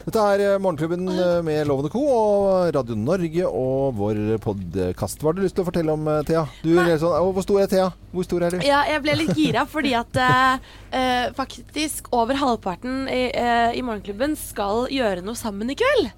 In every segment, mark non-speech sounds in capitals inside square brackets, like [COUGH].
Dette er eh, Morgenklubben eh, med Lovende Co. og Radio Norge og vår podkast. Hva har du lyst til å fortelle om, eh, Thea? Du sånn, å, hvor stor er Thea? Hvor stor er du? Ja, jeg ble litt gira fordi at eh, faktisk over halvparten i, eh, i Morgenklubben skal gjøre noe sammen i kveld.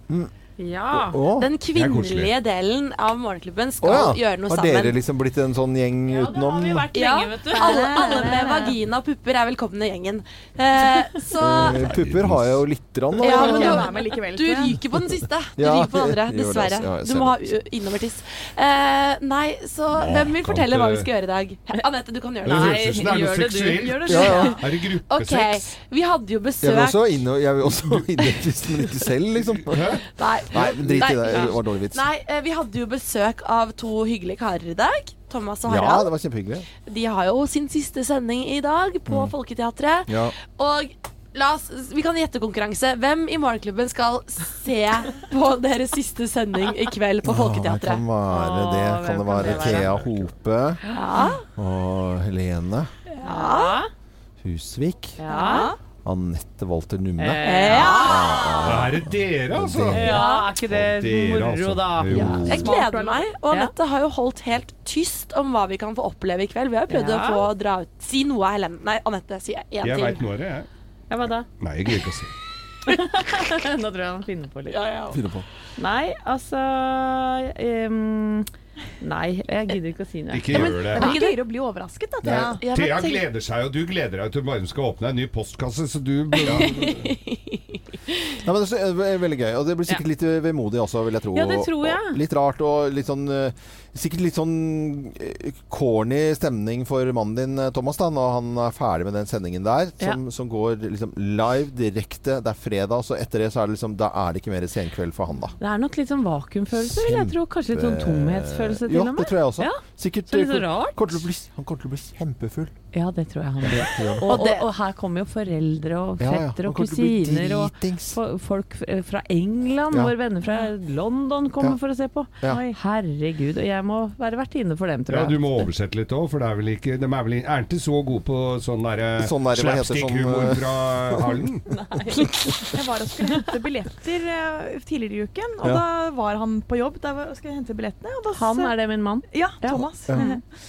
Ja. Å, Den kvinnelige delen av Morgenklubben å skal ja. gjøre noe sammen. Har dere liksom blitt en sånn gjeng Ja, det utenom? har vi vært Ja, lenge, vet du. alle, alle med vagina og pupper er velkomne i gjengen. Eh, så Eh, Pupper har jeg jo litt rann, da. Ja, men du- Du ryker på den siste. Du Ja, ryker på den andre, [LAUGHS] det dessverre. jeg Du må ha innovertiss. Eh, nei, så hvem vil fortelle hva vi skal gjøre i dag? Anette, du kan gjøre Det det. det er gjør det du. Gjør det Ja, ja. Er det gruppesex? Okay. vi hadde jo besøk jeg vil også innovertiss, men ikke selv, liksom. Nei, Nei, drit i det. Det var dårlig vits. Nei, eh, vi hadde jo besøk av to hyggelige karer i dag. Thomas og Harald. Ja, det var kjempehyggelig. De har jo sin siste sending i dag på Folketeatret. Ja. Og oss, vi kan gjette konkurranse. Hvem i Morgenklubben skal se på deres siste sending i kveld på Det Folketeatret? kan være det. Åh, Kan det hvem kan være det være? Thea Hope Ja. og Helene Ja. Husvik? Ja. Anette Walter Numme? Eh, Da er det dere, altså. ja, er ikke det Dere, moro, altså. da? Ja. Jeg gleder meg. Og Anette har jo holdt helt tyst om hva vi kan få oppleve i kveld. Vi har jo prøvd Ja. å få dra ut Si noe, Helene. Nei, Anette, si én Jeg ting. veit nå det, jeg. Ja, hva da? Nei, jeg gidder ikke å si. [LAUGHS] Nå tror jeg han finner på litt. Ja, ja. Finner på. Nei, altså ehm, Nei, jeg gidder ikke å si noe. Ikke gjør det. Det er gøyere å bli overrasket, da, Thea. Ja, Thea tenk- gleder seg, og du gleder deg til bare skal åpne en ny postkasse, så du [LAUGHS] ja. Nei, men det er veldig gøy. Og det blir sikkert litt vemodig også, vil jeg tro. Ja, det tror jeg. Og litt rart og litt sånn eh, Sikkert litt sånn eh, corny stemning for mannen din, eh, Thomas, da, når han er ferdig med den sendingen der. Som, som går liksom live, direkte. Det er fredag, så etter det så er det liksom Da er det ikke mer senkveld for han, da. Det er nok litt sånn vakuumfølelse, vil jeg tro. Kanskje litt sånn tomhetsfølelse til Ja, og det tror jeg også. Ja, Sikkert så litt eh, så rart. Han kommer til å bli kjempefull. Ja, det tror jeg han blir. Og, og, og her kommer jo foreldre og Ja, ja. fettere og kusiner og folk fra England. Ja. Våre venner fra London kommer Ja. for å se på. Ja. Oi, Herregud. Og jeg må være vertinne for dem, tror ja, du må oversette litt òg, for det er vel ikke De er vel er ikke så gode på sånn derre Sånn der, slapstick-humor sånn, fra Harlem. [LAUGHS] [LAUGHS] Jeg var og skulle hente billetter eh, tidligere i uken, og Ja. da var han på jobb. Da var- skulle jeg hente billettene. Og da Han er det min mann. Ja, Thomas. Ja.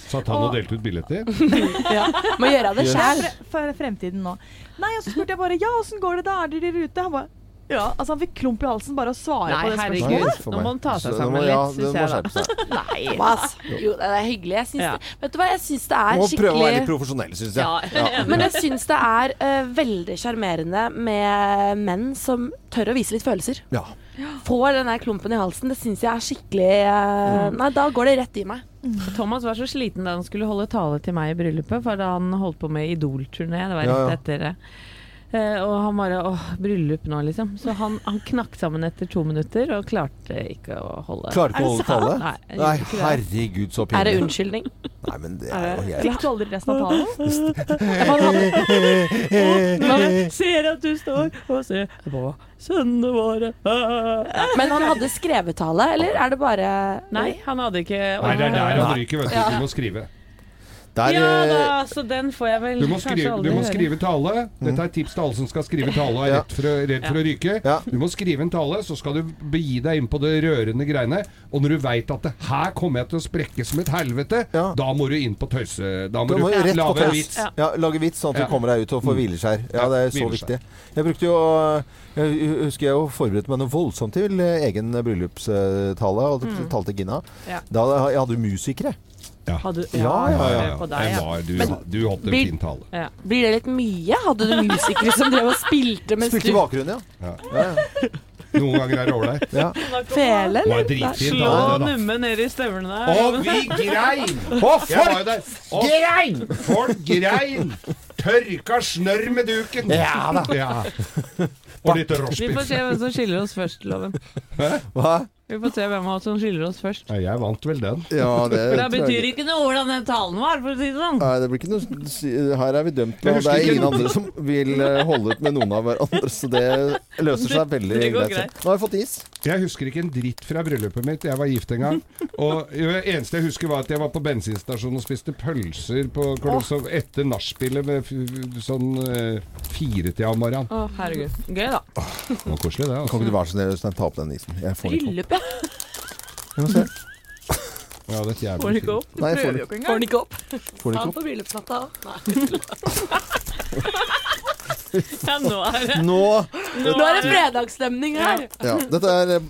Satt han og delte ut billetter? [LAUGHS] [LAUGHS] Må gjøre det sjæl. For, fremtiden nå. Nei, og så spurte jeg bare Ja, åssen går det da? Er dere i rute? Han bare Ja, altså han fikk klump i halsen bare å svare Nei, på det spørsmålet. Nei, for Nå må han ta seg sammen må- litt, ja, synes det jeg da. [LAUGHS] Nei. Thomas. Jo, det er hyggelig. Jeg syns Ja. det, vet du hva, jeg syns det er skikkelig... Må prøve å være litt profesjonell, syns jeg. Ja. Men jeg syns det er uh, veldig sjarmerende med menn som tør å vise litt følelser. Ja. Får den der klumpen i halsen. Det syns jeg er skikkelig eh, Nei, da går det rett i meg. Thomas var så sliten da han skulle holde tale til meg i bryllupet, for da han holdt på med Idol-turné. Det var rett ja. etter det. Eh, og han bare åh, bryllup nå, liksom. Så han, han knakk sammen etter to minutter og klarte ikke å holde Klarte ikke å holde tale? Nei, Nei, herregud, så Er det unnskyldning? Nei, men det er jo helt Fikk du aldri resten av talen? [LAUGHS] [LAUGHS] Man ser at du står og ser på sønnene våre. Ah. Men han hadde skrevetale, eller er det bare Nei, han hadde ikke Nei, det er der han ryker, vet du. Du må skrive. Der, Ja eh, da, så den får jeg vel Du må kanskje skrive, aldri du må skrive tale. Dette er tips til alle som skal skrive tale og er redd for, å, redd for å ryke. Ja. Du må skrive en tale, så skal du begi deg inn på det rørende greiene. Og når du veit at det, her kommer jeg til å sprekke som et helvete, Ja. da må du inn på tøyse... Da må du, må du lage vits. Ja. Ja, lage vits sånn at Ja. du kommer deg ut og får hvileskjær. Ja, det er så viktig. Jeg brukte jo Jeg husker jeg jo forberedte meg noe voldsomt til egen bryllupstale. Og Mm. talte Gina. Ja. Da jeg hadde musikere. Hadde, Ja, ja, Ja, ja, deg, ja. var, du, Men- du holdt en Blir- fin tale. ja. Blir det litt mye? Hadde du musikere som drev og spilte mens Spilte i du bakgrunnen, ja. Ja. ja. ja. Noen ganger er det ålreit. ja. Fele, eller? Slå numme ned i støvlene der. Og vi grein! Jo folk. Og grein! folk grein! Tørka snørr med duken. Ja da. Ja. [LAUGHS] Og litt Vi får se hvem som skiller oss først, Loven. Hva? Vi får se hvem av oss som skiller oss først. Ja, jeg vant vel den. Ja, det For det betyr ikke. noe hvordan den talen var, for å si det sånn. Nei, det blir ikke noe Her er vi dømt og Det er ikke- ingen andre som vil eh, holde ut med noen av hverandre, så det løser seg veldig greit. greit. Nå har vi fått is. Jeg husker ikke en dritt fra bryllupet mitt. Jeg var gift en gang. Og det eneste jeg husker, var at jeg var på bensinstasjonen og spiste pølser på etter nachspielet ved sånn eh, firetida om morgenen. Å, herregud. Gøy, da. Det var koselig, det. Kan Altså. ikke du være så snill å ta opp den isen? Jeg får den ikke opp. Jeg må se. Ja, det er et Får jævlig den ikke opp? Nei, jeg får den jo ikke den opp. får den Ta ikke opp. på bryllupsnatta òg. Nei. [LAUGHS] Ja, nå er det Nå Nå er det fredagsstemning her. Ja, dette er eh,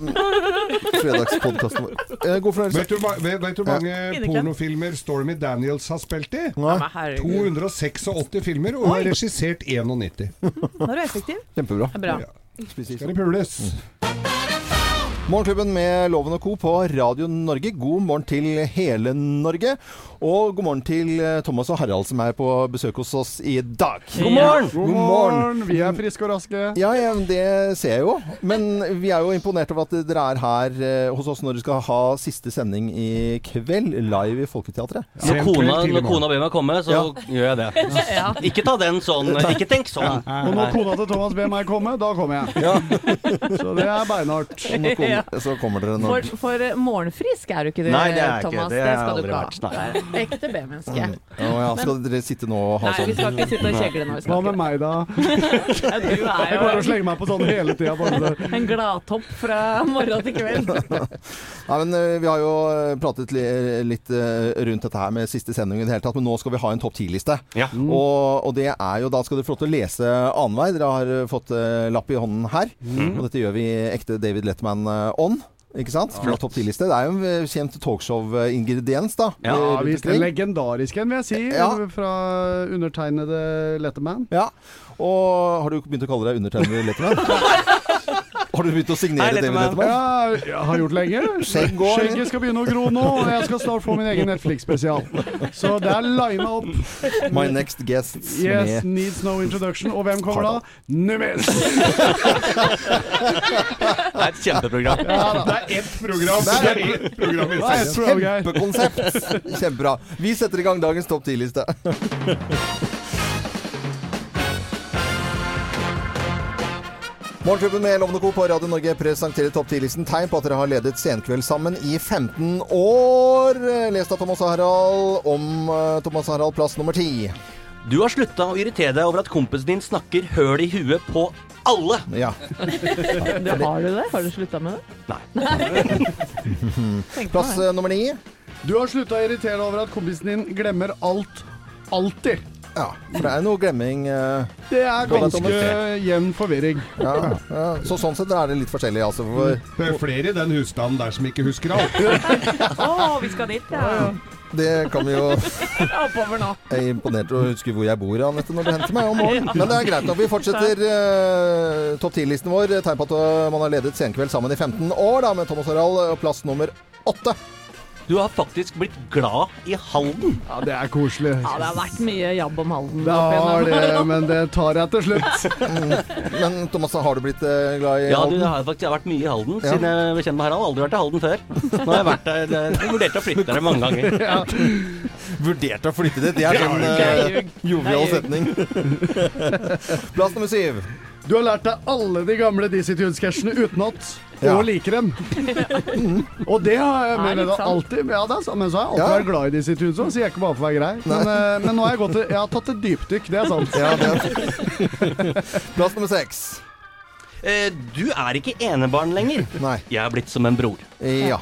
fredagspodkasten vår. Eh, God fornøyelse. Vet du, hva- vet, vet du hvor mange Inneklem. pornofilmer Stormy Daniels har spilt i? Nei, Men herregud. 286 filmer, og har regissert 91. Nå er du effektiv. kjempebra. Det er bra. Skal det pules? Morgenklubben med Loven og Co. på Radio Norge. God morgen til hele Norge. Og god morgen til eh, Thomas og Harald som er på besøk hos oss i dag. God morgen! God morgen. Vi er friske og raske. Ja, ja, det ser jeg jo. Men vi er jo imponert over at dere er her eh, hos oss når dere skal ha siste sending i kveld, live i Folketeatret. Når kona, når kona ber meg komme, så Ja. gjør jeg det. [LAUGHS] Ikke ta den sånn. Ikke tenk sånn. Og når kona til Thomas ber meg komme, da kommer jeg. [LAUGHS] Så det er beinhardt. [LAUGHS] Så kommer dere når for for morgenfrisk er du ikke det, Nei, det er jeg ikke. Det Det, skal du ikke vært. ha. Ekte B-menneske. Å ja, skal dere sitte nå og ha Nei, vi sånn skal ikke sitte og kjegle nå. Hva med meg, da? [LAUGHS] Ja, du Jeg går til å jo slenge meg på sånn hele tida. En gladtopp fra morgen til kveld. [LAUGHS] Nei, men eh, Vi har jo eh, pratet litt eh, rundt dette her med siste sending i det hele tatt, men nå skal vi ha en topp ti-liste. Ja. Og, og det er jo, da skal dere få lov til å lese annenhver. Dere har eh, fått eh, lapp i hånden her. Og dette gjør vi ekte David Letterman-ånd. Ikke sant? Fra topp 10-liste. Det er jo en eh, kjent talkshow-ingrediens, da. Ja, eh, visst. En legendariske legendarisk en, vil jeg si. Ja. Fra undertegnede Letterman. Ja. Og har du begynt å kalle deg undertegnede Letterman? [LAUGHS] har du begynt å signere David Letterman. Ja, jeg har gjort lenge. Skjegg. Skjegget skal begynne å gro nå, og jeg skal snart få min egen Netflix-spesial. Så det er lina opp. My next guests Yes, med needs no introduction. Og hvem kommer da? Numis! Det er et kjempeprogram. Det er ett program. Det er ett program i Kjempekonsept! Kjempebra. Vi setter i gang dagens topp 10-liste. Morgenklubben med Lovende Co. på Radio Norge presenterer topp 10-listen tegn på at dere har ledet Senkveld sammen i 15 år. Lest av Thomas Harald om eh, Thomas Harald, plass nummer 10. Du har slutta å irritere deg over at kompisen din snakker høl i huet på alle. Ja. [LAUGHS] Du, har du det? Har du slutta med det? Nei. Nei. [LAUGHS] Plass eh, nummer 9. Du har slutta å irritere deg over at kompisen din glemmer alt. Alltid. Ja, for det er noe glemming. eh, Det er ganske jevn forvirring. Ja, ja. Så sånn sett er det litt forskjellig, altså. For Det er flere i den husstanden der som ikke husker alt. [LAUGHS] Å, vi skal dit, ja. det kan vi jo [LAUGHS] Oppover nå. Jeg er imponert over å huske hvor jeg bor, Anette, når du henter meg om morgenen. [LAUGHS] Men det er greit at Vi fortsetter uh, topp 10-listen vår. Tegn på at man har ledet Senkveld sammen i 15 år, da, med Thomas Harald. Plass nummer åtte. Du har faktisk blitt glad i Halden. Ja, det er koselig. Ja, det har vært mye jabb om Halden. Det har det, [LAUGHS] men det tar jeg til slutt. [LAUGHS] Men Thomas, har du blitt uh, glad i Ja, du Halden? har faktisk jeg har vært mye i Halden Ja. siden jeg ble kjent med Harald. Aldri vært i Halden før. Nå har jeg vært der. Jeg vurderte å flytte der mange ganger. [LAUGHS] Vurderte å flytte dit. Det er en er uh, jovial er setning. Plass nummer syv. Du har lært deg alle de gamle Dizzie Tunes-sketsjene utenat. Ja. Og liker dem. [LAUGHS] Og det har jeg Det er mener litt alltid Ja, det er sant, men så har jeg alltid Ja. vært glad i Dizzie Tunes òg, sier jeg ikke bare for å være grei. Men, eh, men nå har jeg gått til Jeg har tatt et dypdykk, det er sant. Ja, det. [LAUGHS] Plass nummer seks. Eh, Du er ikke enebarn lenger. Nei. Jeg er blitt som en bror. Ja.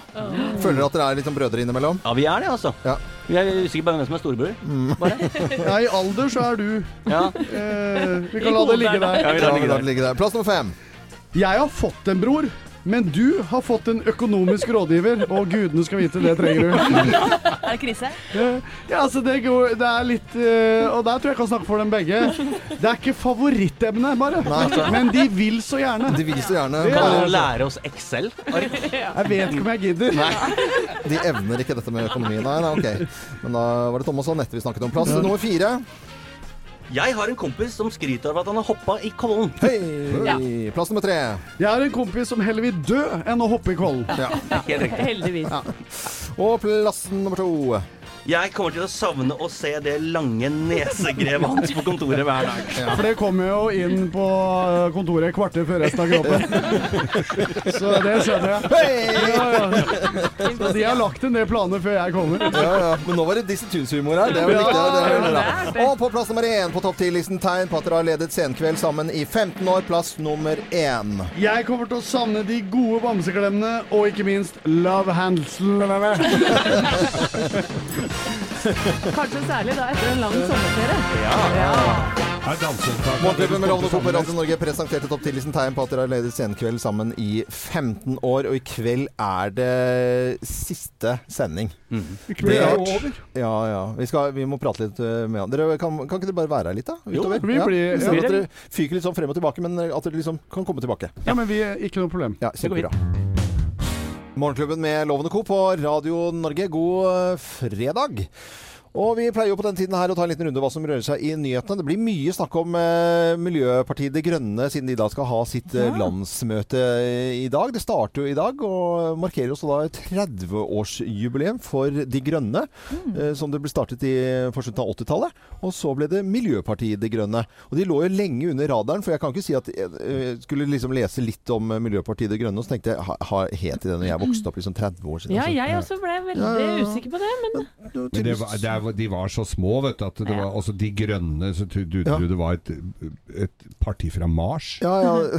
Føler at dere er litt som brødre innimellom? Ja, vi er det, altså. Ja. Vi er usikre på hvem som er storebror. [LAUGHS] Ja, I alder så er du Ja. eh, Vi kan la det ligge der. Ja, vi lar det det ligge der. Plass nummer fem. Jeg har fått en bror. Men du har fått en økonomisk rådgiver, og gudene skal vite det trenger du. Er det krise? Ja, altså det, går, det er litt eh, Og der tror jeg jeg kan snakke for dem begge. Det er ikke favorittemne, bare. Nei. Men de vil så gjerne. De vil så gjerne. Ja. Kan du lære oss Excel? Jeg vet ikke om jeg gidder. De evner ikke dette med økonomi. Nei, nei, ok. Men da var det Thomas og Anette vi snakket om. Plass nummer fire. Jeg har en kompis som skryter av at han har hoppa i Kollen. Hei! Plass nummer tre. Jeg har en kompis som heller vil dø enn å hoppe i Kollen. Ja. [LAUGHS] Heldigvis. Og plass nummer to. Jeg kommer til å savne å se det lange nesegrevet hans på kontoret hver dag. For det kommer jo inn på eh, kontoret et kvarter før resten av kroppen. [LAUGHS] Så det skjønner jeg. Ja, ja. Så de har lagt en del planer før jeg kommer. Ja, ja. Men nå var det Disse Tunes-humor her. Det er Ja, viktig. Det det er det. Og på plass nummer én på topp 10-listen tegn på at dere har ledet Senkveld sammen i 15 år. Plass nummer én. Jeg kommer til å savne de gode bamseklemmene, og ikke minst love handles. [LAUGHS] [LAUGHS] Kanskje særlig da etter en lang sommerferie. Ja. ja. Morgenklubben med Lovende Co på Radio Norge presenterte topp 10-listen tegn på at dere har ledet Senkveld sammen i 15 år. Og i kveld er det siste sending. I kveld er det over. Ja, ja. Vi, skal, vi må prate litt uh, med han. Dere, kan, kan ikke dere bare være her litt, da? Jo, Utover? vi ja. blir- Sånn ja. at dere fyker litt sånn frem og tilbake, men at dere liksom kan komme tilbake. Ja, men vi ikke noe problem. Ja, kjempebra. Morgenklubben med Lovende Co. på Radio Norge. God fredag. Og vi pleier jo på den tiden her å ta en liten runde hva som rører seg i nyhetene. Det blir mye snakk om eh, Miljøpartiet De Grønne, siden de da skal ha sitt eh, landsmøte eh, i dag. Det starter jo i dag, og markerer også da 30-årsjubileum for De Grønne. eh, som det ble startet i på slutten av 80-tallet. Og så ble det Miljøpartiet De Grønne. Og de lå jo lenge under radaren, for jeg kan ikke si at jeg eh, skulle liksom lese litt om eh, Miljøpartiet De Grønne, og så tenkte jeg ha, ha, het de det når jeg vokste opp liksom 30 år siden? Ja, Altså, jeg også ble veldig Ja, ja, ja. usikker på det, men Men det var, det de var så små, vet du. At det var, altså, De grønne så trodde Ja. du det var et, et parti fra Mars. Ja, ja.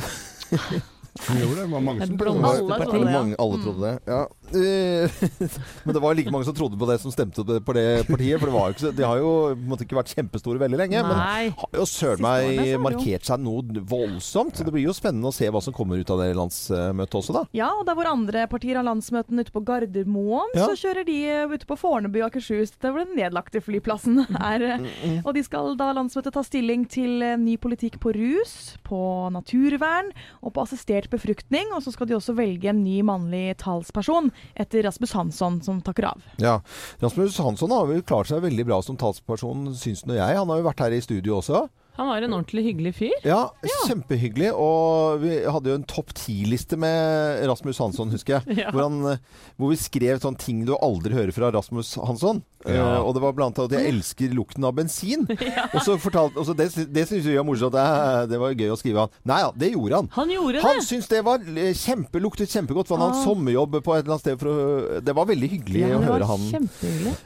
[LAUGHS] Som gjorde det. det var mange som trodde det. Alle Alle, trodde det, ja. Eh, [LAUGHS] Men det var like mange som trodde på det, som stemte på det partiet. For det var jo ikke, så- de har jo måtte, ikke vært kjempestore veldig lenge. Men Nei. har jo søren meg markert seg noe voldsomt. Så det blir jo spennende å se hva som kommer ut av det landsmøtet også, da. Ja, og der hvor andre partier har landsmøtene ute på Gardermoen, Ja. så kjører de eh, ute på Fornebu og Akershus, der hvor den nedlagte flyplassen [LAUGHS] er. eh. Og de skal da landsmøtet ta stilling til eh, ny politikk på rus, på naturvern og på assistert befruktning. Og så skal de også velge en ny mannlig talsperson etter Rasmus Hansson, som takker av. Ja. Rasmus Hansson har vel klart seg veldig bra som talsperson, syns nå jeg. Han har jo vært her i studio også. Han var en ordentlig hyggelig fyr. Ja, kjempehyggelig. Og vi hadde jo en topp ti-liste med Rasmus Hansson, husker jeg. [LAUGHS] Ja. Hvor, han, eh, hvor vi skrev sånne ting du aldri hører fra Rasmus Hansson. Ja. Uh, og det var blant annet at jeg elsker lukten av bensin. [LAUGHS] Og så fortalte og så Det, det syns vi var morsomt. Det, det var gøy å skrive han. Nei ja, det gjorde han. Han gjorde Han det! syntes det var eh, kjempe, luktet kjempegodt, for han hadde Ah. sommerjobb på et eller annet sted. For å, det var veldig hyggelig Ja, å det høre var han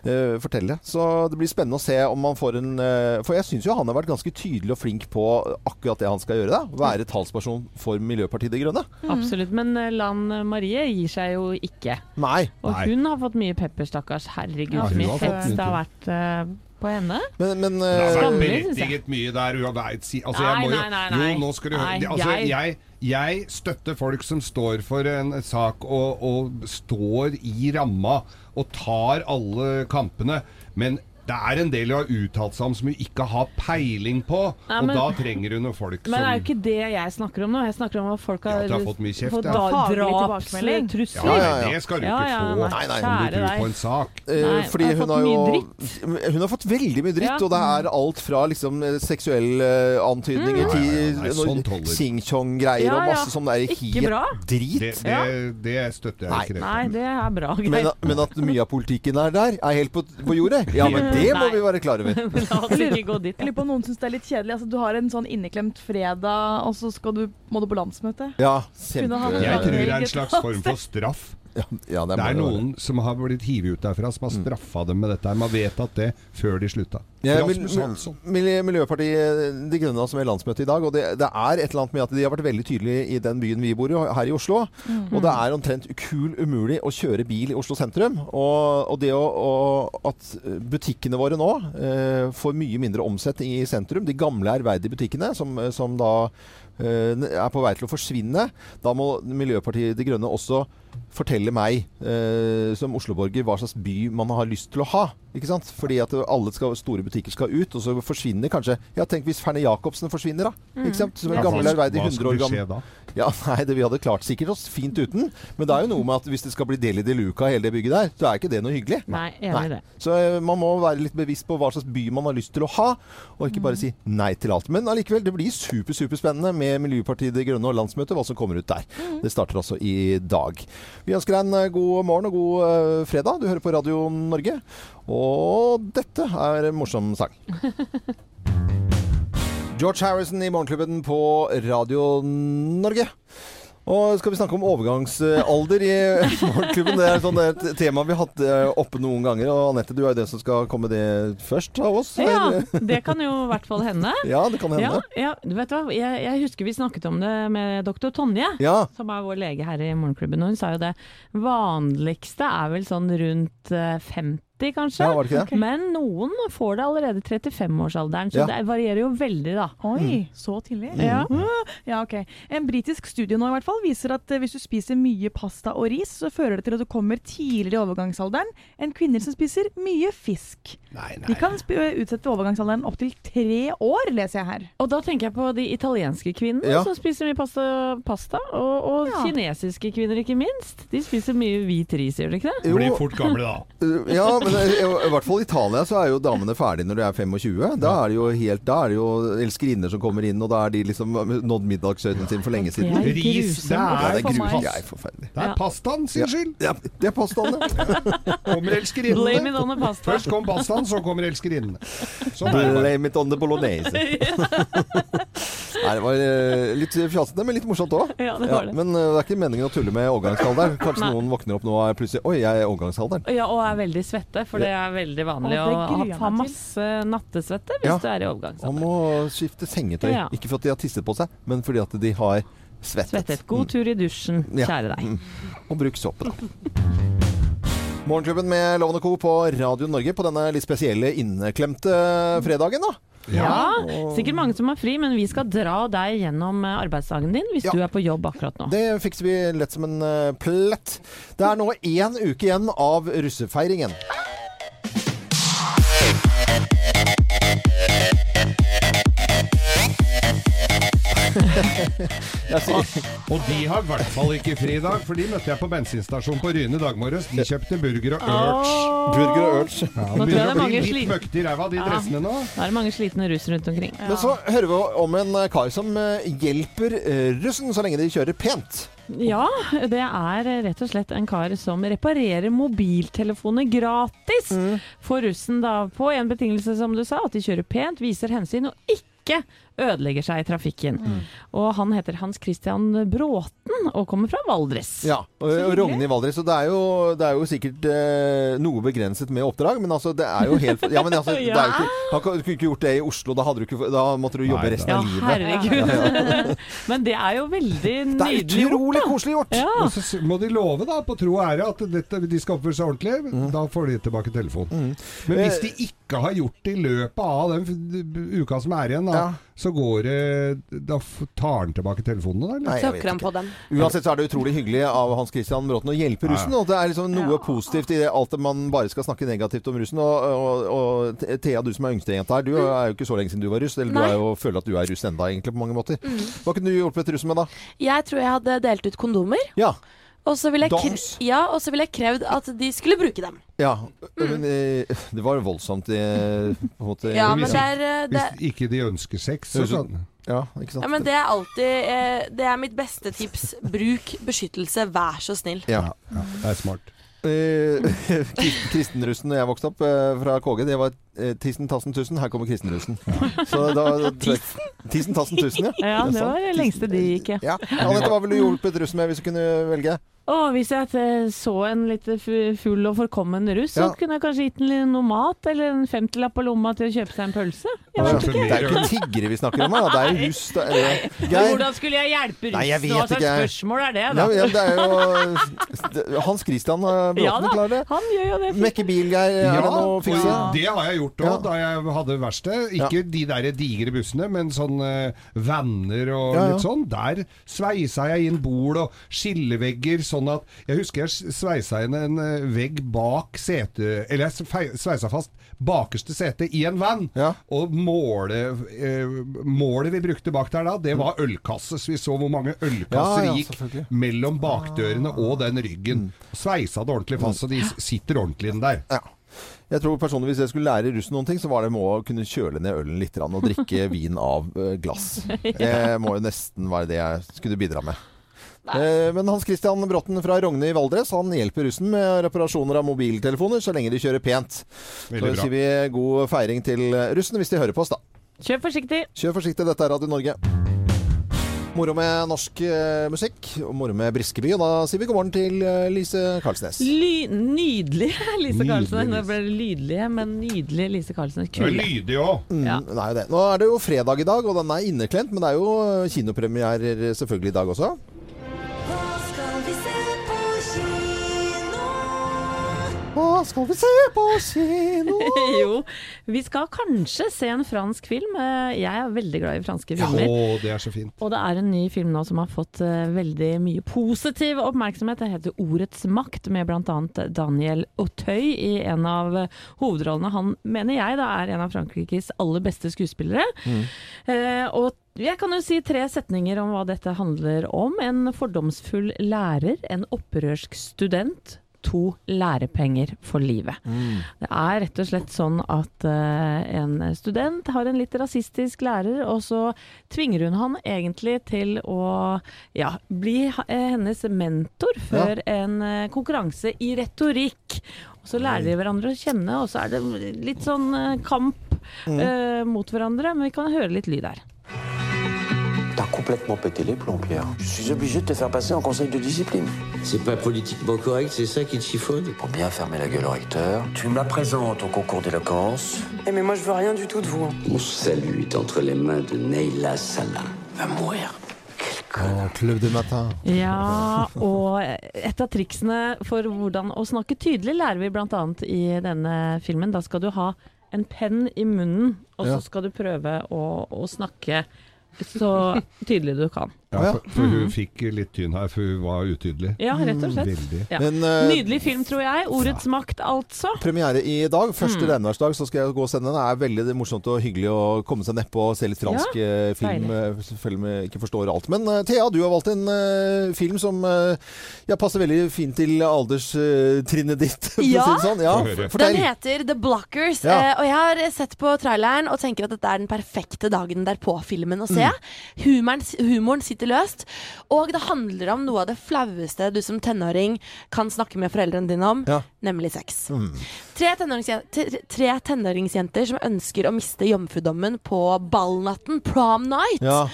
eh, fortelle. Så det blir spennende å se om man får en uh, For jeg syns jo han har vært ganske tydelig og flink på akkurat det han skal gjøre. da Være talsperson for Miljøpartiet De Grønne. Absolutt. Men eh, Lan Marie gir seg jo ikke. Nei. Og Nei. hun har fått mye pepper, stakkars. Herregud, så ja, mye hets det har vært Uh, på henne. Men, men Det har eh, vært berettiget mye der. Altså, jeg Nei, må jo, nei, nei, nei. Jo, nå skal du høre. Nei, Altså, jeg- jeg, jeg støtter folk som står for en sak og, og står i ramma og tar alle kampene. Men det er en del hun har uttalt seg om som hun ikke har peiling på. Nei, og da trenger hun noen folk Men det er jo ikke det jeg snakker om nå. Jeg snakker om at folk har, ja, har fått mye kjeft, fått ja. drapstrusler. Ja, Ja, det skal du ikke ja, få. nei. Nei, nei. Kjære du deg. på en sak. eh, Nei, fordi har hun fått har jo mye Hun har fått veldig mye dritt, Ja. og det er alt fra liksom seksuelle eh, antydninger Mm. til ching-chong-greier Ja, og masse sånn der Ikke helt bra. drit. Det, det, det støtter jeg Nei. ikke. Nei, det er bra Men, men at mye av politikken er der, er helt på, på jordet? Ja, men [LAUGHS] det må vi være klar over. [LAUGHS] La oss ikke gå dit. Jeg lurer på om noen syns det er litt kjedelig. Altså, du har en sånn inneklemt fredag, og så skal du, må du på landsmøte. Ja, kjempe... Jeg tror det er en slags form for straff. Ja, ja, Det er bare- noen som har blitt hivet ut derfra, som har straffa dem med dette. Man vet at det før de slutta. Ja, mil- Miljøpartiet De Grønne som er landsmøte i dag. Og det, det er et eller annet med at de har vært veldig tydelige i den byen vi bor i, her i Oslo. Og det er omtrent kul umulig å kjøre bil i Oslo sentrum. Og, og det å, og at butikkene våre nå eh, får mye mindre omsetning i sentrum, de gamle ærverdige butikkene som, som da er på vei til å forsvinne, da må Miljøpartiet De Grønne også fortelle meg eh, som osloborger hva slags by man har lyst til å ha. Ikke sant? Fordi at alle skal, store butikker skal ut, og så forsvinner kanskje Ja, tenk hvis Ferne Jacobsen forsvinner, da. Ikke sant? Som en gammel ærverdig hva 100 år gammel? Ja, nei, det, Vi hadde klart sikkert oss fint uten. Men det er jo noe med at hvis det skal bli del i de luka, hele det bygget der, så er ikke det noe hyggelig. Nei, enig i det. Så eh, man må være litt bevisst på hva slags by man har lyst til å ha, og ikke bare si nei til alt. Men allikevel, det blir super, superspennende med Miljøpartiet De Grønne og landsmøtet, hva som kommer ut der. Det starter altså i dag. Vi ønsker deg en eh, god morgen og god eh, fredag. Du hører på Radio Norge. Og dette er en morsom sang. [LAUGHS] George Harrison i Morgenklubben på Radio Norge. Og skal vi snakke om overgangsalder i [LAUGHS] Morgenklubben? Det er sånn et tema vi har hatt eh, oppe noen ganger. Og Anette, du er jo den som skal komme det først av oss. Ja, [LAUGHS] det kan jo i hvert fall hende. [LAUGHS] Ja, det kan hende. Ja, ja, du vet hva, jeg, jeg, husker vi snakket om det med doktor Tonje, ja. som er vår lege her i Morgenklubben. Og hun sa jo det vanligste er vel sånn rundt eh, 50 30 kanskje. Ja, okay. Men noen får det allerede i 35-årsalderen, så ja. det varierer jo veldig da. Oi, mm. så tidlig? Ja. Mm. Mm. ja. ok. En britisk studie nå i hvert fall viser at eh, hvis du spiser mye pasta og ris, så fører det til at du kommer tidligere i overgangsalderen enn kvinner som spiser mye fisk. Nei, nei. De kan eh, utsette overgangsalderen opptil tre år, leser jeg her. Og da tenker jeg på de italienske kvinnene som spiser mye pasta, pasta og, og kinesiske kvinner ikke minst. De spiser mye hvit ris, gjør de ikke det? Jo. Blir fort gamle da. [LAUGHS] ja, men i, i hvert fall i Italia så er jo damene ferdige når de er 25. Da er det jo helt, da er det jo elskerinner som kommer inn, og da er de liksom nådd middagshøyden sin for lenge siden. Det er Ris, det grusomt. Ja, er, det er for grusomt. Det er forferdelig. det er pastaen sin Ja. skyld. Ja, det er påstanden. [LAUGHS] Kommer Blame it elskerinnene. Først kom pastaen, så kommer elskerinnene. Sånn det. Blame it on the bolognese. [LAUGHS] [LAUGHS] Nei, det var eh, litt fjasete, men litt morsomt òg. Ja, det var det. men eh, det er ikke meningen å tulle med overgangsalderen. [LAUGHS] Kanskje Nei. noen våkner opp nå og er plutselig Oi, jeg er i overgangsalderen. Ja, og er veldig svette, for det er veldig vanlig Å, ha, masse nattesvette hvis Ja. du er i overgangsalderen. overgangsalder. må skifte sengetøy. Ja. Ikke fordi de har tisset på seg, men fordi at de har svettet. Svettet. God tur i dusjen, Ja. kjære deg. Mm. Og bruk såpe, da. [LAUGHS] Morgenklubben med Lovende Co. på Radio Norge på denne litt spesielle inneklemte fredagen, da. Ja, sikkert mange som har fri, men vi skal dra deg gjennom eh, arbeidsdagen din hvis Ja. du er på jobb akkurat nå. Det fikser vi lett som en eh, plett. Det er nå én uke igjen av russefeiringen. [LAUGHS] Og de har i hvert fall ikke fri i dag, for de møtte jeg på bensinstasjonen på Ryne i dag morges. De kjøpte burger og urge. burger og urge. Ja, Nå tror jeg det er mange litt møkte i ræva, de dressene nå. Nå er det mange slitne russ rundt omkring. Men så hører vi om en eh, kar som eh, hjelper eh, russen så lenge de kjører pent. Ja, det er rett og slett en kar som reparerer mobiltelefoner gratis for russen, da. På en betingelse, som du sa, at de kjører pent, viser hensyn og ikke ødelegger seg i trafikken. Og han heter Hans Christian Bråten og kommer fra Valdres. Ja, og, og Rogne i Valdres. Og det er jo, det er jo sikkert eh, noe begrenset med oppdrag, men altså, det er jo helt Ja, men altså, [LAUGHS] det er jo ikke, han kunne ikke gjort det i Oslo. Da, hadde du ikke, da måtte du jobbe Nei, resten Ja, av livet. herregud. [LAUGHS] Men det er jo veldig Det er nydelig gjort. utrolig koselig gjort! Ja. Og så må de love, da, på tro og ære, at dette, de skal oppføre seg ordentlig. Mm. Da får de tilbake telefonen. Men hvis de ikke har gjort det i løpet av den uka som er igjen, da, Ja. Så går det Da tar han tilbake telefonene, da? Eller? Nei, jeg vet ikke. på dem. Uansett så er det utrolig hyggelig av Hans Christian Bråten å hjelpe russen. Og det er liksom noe positivt i det, alt det man bare skal snakke negativt om russen. Og, og, og Thea, du som er yngstejenta her, du er jo ikke så lenge siden du var russ. Eller du Nei. er jo, føler at du er russ enda, egentlig, på mange måter. Hva kunne du hjulpet russen med, da? Jeg tror jeg hadde delt ut kondomer. Ja. Og så ville jeg, kre ja, vil jeg krevd at de skulle bruke dem. ja. Men eh, det var voldsomt eh, på en måte. Ja, hvis men det er, eh, det, Hvis ikke de ønsker sex, så sånn. Ja, ikke sant? ja, men det er alltid eh, Det er mitt beste tips. Bruk beskyttelse, vær så snill. Ja. ja, Det er smart. Eh, [LAUGHS] krist- kristenrussen da jeg vokste opp eh, fra KG, det var eh, Tissen, tassen, tusen. Her kommer kristenrussen. Så da, tissen? Tissen, tassen, tusen, ja. [LAUGHS] Ja, det var det lengste de gikk, ja. ja. Anette, hva ville du hjulpet russen med hvis du kunne velge? Og hvis jeg så en litt full og forkommen russ, Ja. så kunne jeg kanskje gitt den noe mat, eller en femtilapp på lomma til å kjøpe seg en pølse. Jeg vet ikke. Det er jo ikke tiggere vi snakker om da. det er jo russ. Det er, Geir? Hvordan skulle jeg hjelpe Nei, jeg vet Hva slags ikke. spørsmål er det, da? ja, det er jo [LAUGHS] Hans Christian Bråten Ja da, klarer det. han gjør jo det. Mekke bil, Geir. Er det noe å fikse? det har jeg gjort òg, da jeg hadde verksted. Ikke de der digre bussene, men sånn vanner og Ja, ja. litt sånn. Der sveisa jeg inn bol og skillevegger, sånn at Jeg husker jeg sveisa inn en eh, vegg bak setet Eller jeg svei- sveisa fast bakerste sete i en van, Ja. og målet, eh, målet vi brukte bak der da, det var ølkasse. Så vi så hvor mange ølkasser Ja, ja, gikk mellom bakdørene og den ryggen. Sveisa det ordentlig fast, så de sitter ordentlig inn der. Ja. Jeg tror personlig Hvis jeg skulle lære russen noen ting, så var det med å kunne kjøle ned ølen litt og drikke [LAUGHS] vin av eh, glass. [LAUGHS] Det må jo nesten være det jeg skulle bidra med. Eh, Men Hans Christian Bråten fra Rogne i Valdres Han hjelper russen med reparasjoner av mobiltelefoner så lenge de kjører pent. Veldig så bra. sier vi god feiring til russen hvis de hører på oss, da. Kjør forsiktig. Kjør forsiktig, dette er Radio Norge. Moro med norsk eh, musikk, og moro med Briskeby. Og da sier vi god morgen til eh, Lise Karlsnes. Ly nydelig [LAUGHS] Lise Nydelig, Karlsen. Nå Lise. ble det lydlige, men nydelig Lise Karlsen. Det er Kule. lydig òg. Mm, Ja. det er jo det. Nå er det jo fredag i dag, og den er inneklemt, men det er jo eh, kinopremierer selvfølgelig i dag også. Hva skal vi se på kino? [LAUGHS] jo, vi skal kanskje se en fransk film. Eh, Jeg er veldig glad i franske Å, Ja, det er så fint. Og det er en ny film nå som har fått eh, veldig mye positiv oppmerksomhet. Det heter 'Ordets makt', med bl.a. Daniel Auteuil i en av hovedrollene. Han mener jeg da er en av Frankrikes aller beste skuespillere. Eh, og jeg kan jo si tre setninger om hva dette handler om. En fordomsfull lærer, en opprørsk student. To lærepenger for livet. Det er rett og slett sånn at uh, en student har en litt rasistisk lærer, og så tvinger hun han egentlig til å ja, bli eh, hennes mentor før en uh, konkurranse i retorikk. Og så lærer de hverandre å kjenne, og så er det litt sånn uh, kamp mm. mot hverandre. Men vi kan høre litt lyd her. Complètement pété les plombs, Pierre. Je suis obligé de te faire passer en conseil de discipline. C'est pas politiquement correct, c'est ça qui te chiffonne? Pour bien fermer la gueule au recteur, tu me la présentes au concours d'éloquence. Eh mais moi je veux rien du tout de vous. hein. Mon salut est entre les mains de Neila Salah. Va mourir. Å, Club de Matin. Ja, og et av triksene for hvordan å snakke tydelig lærer vi bl.a. i denne filmen. Da skal du ha en penn i munnen, og så skal du prøve å, å snakke så tydelig du kan. Ja, for, for hun fikk litt tynn her, for hun var utydelig. Ja, rett og slett. Veldig. Ja. Men, uh, Nydelig film, tror jeg. Ordets makt, altså. Premiere i dag. Første Mm. regnværsdag så skal jeg gå og sende den. Det er veldig morsomt og hyggelig å komme seg nedpå og se litt fransk ja, film. eh, Selvfølgelig om jeg ikke forstår alt. Men uh, Thea, du har valgt en uh, film som eh, ja, passer veldig fint til alderstrinnet ditt. [LAUGHS] for å si Ja. det sånn. ja. Den heter The Blockers, Ja. eh, og jeg har sett på traileren og tenker at dette er den perfekte dagen derpå-filmen å se. Humoren, humoren sitter løst, og det handler om noe av det flaueste du som tenåring kan snakke med foreldrene dine om, Ja. nemlig sex. Mm. Tre, tenåringsjenter, tre- tre tenåringsjenter som ønsker å miste jomfrudommen på ballnatten, prom night. Ja.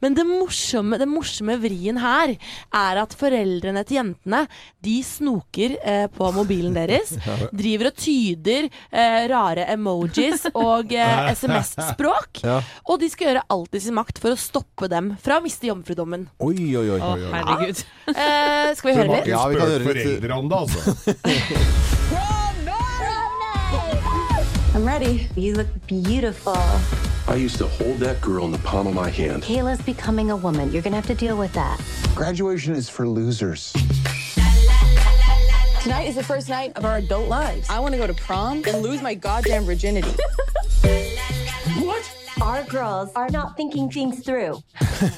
Men det morsomme, den morsomme vrien her er at foreldrene til jentene De snoker eh, på mobilen deres. [LAUGHS] Driver og tyder eh, rare emojis og eh, [LAUGHS] SMS-språk. Ja. Og de skal gjøre alt i sin makt for å stoppe dem fra å miste jomfrudommen. Oi, oi, oi. Å, herregud. [LAUGHS] Eh, skal vi høre litt? Ja, vi kan høre litt. foreldre om det, altså. [LAUGHS] I'm ready. You look beautiful. I used to hold that girl in the palm of my hand. Kayla's becoming a woman. You're gonna have to deal with that. Graduation is for losers. Tonight is the first night of our adult lives. I want to go to prom and lose my goddamn virginity. [LAUGHS] Our girls are not thinking things through. [LAUGHS]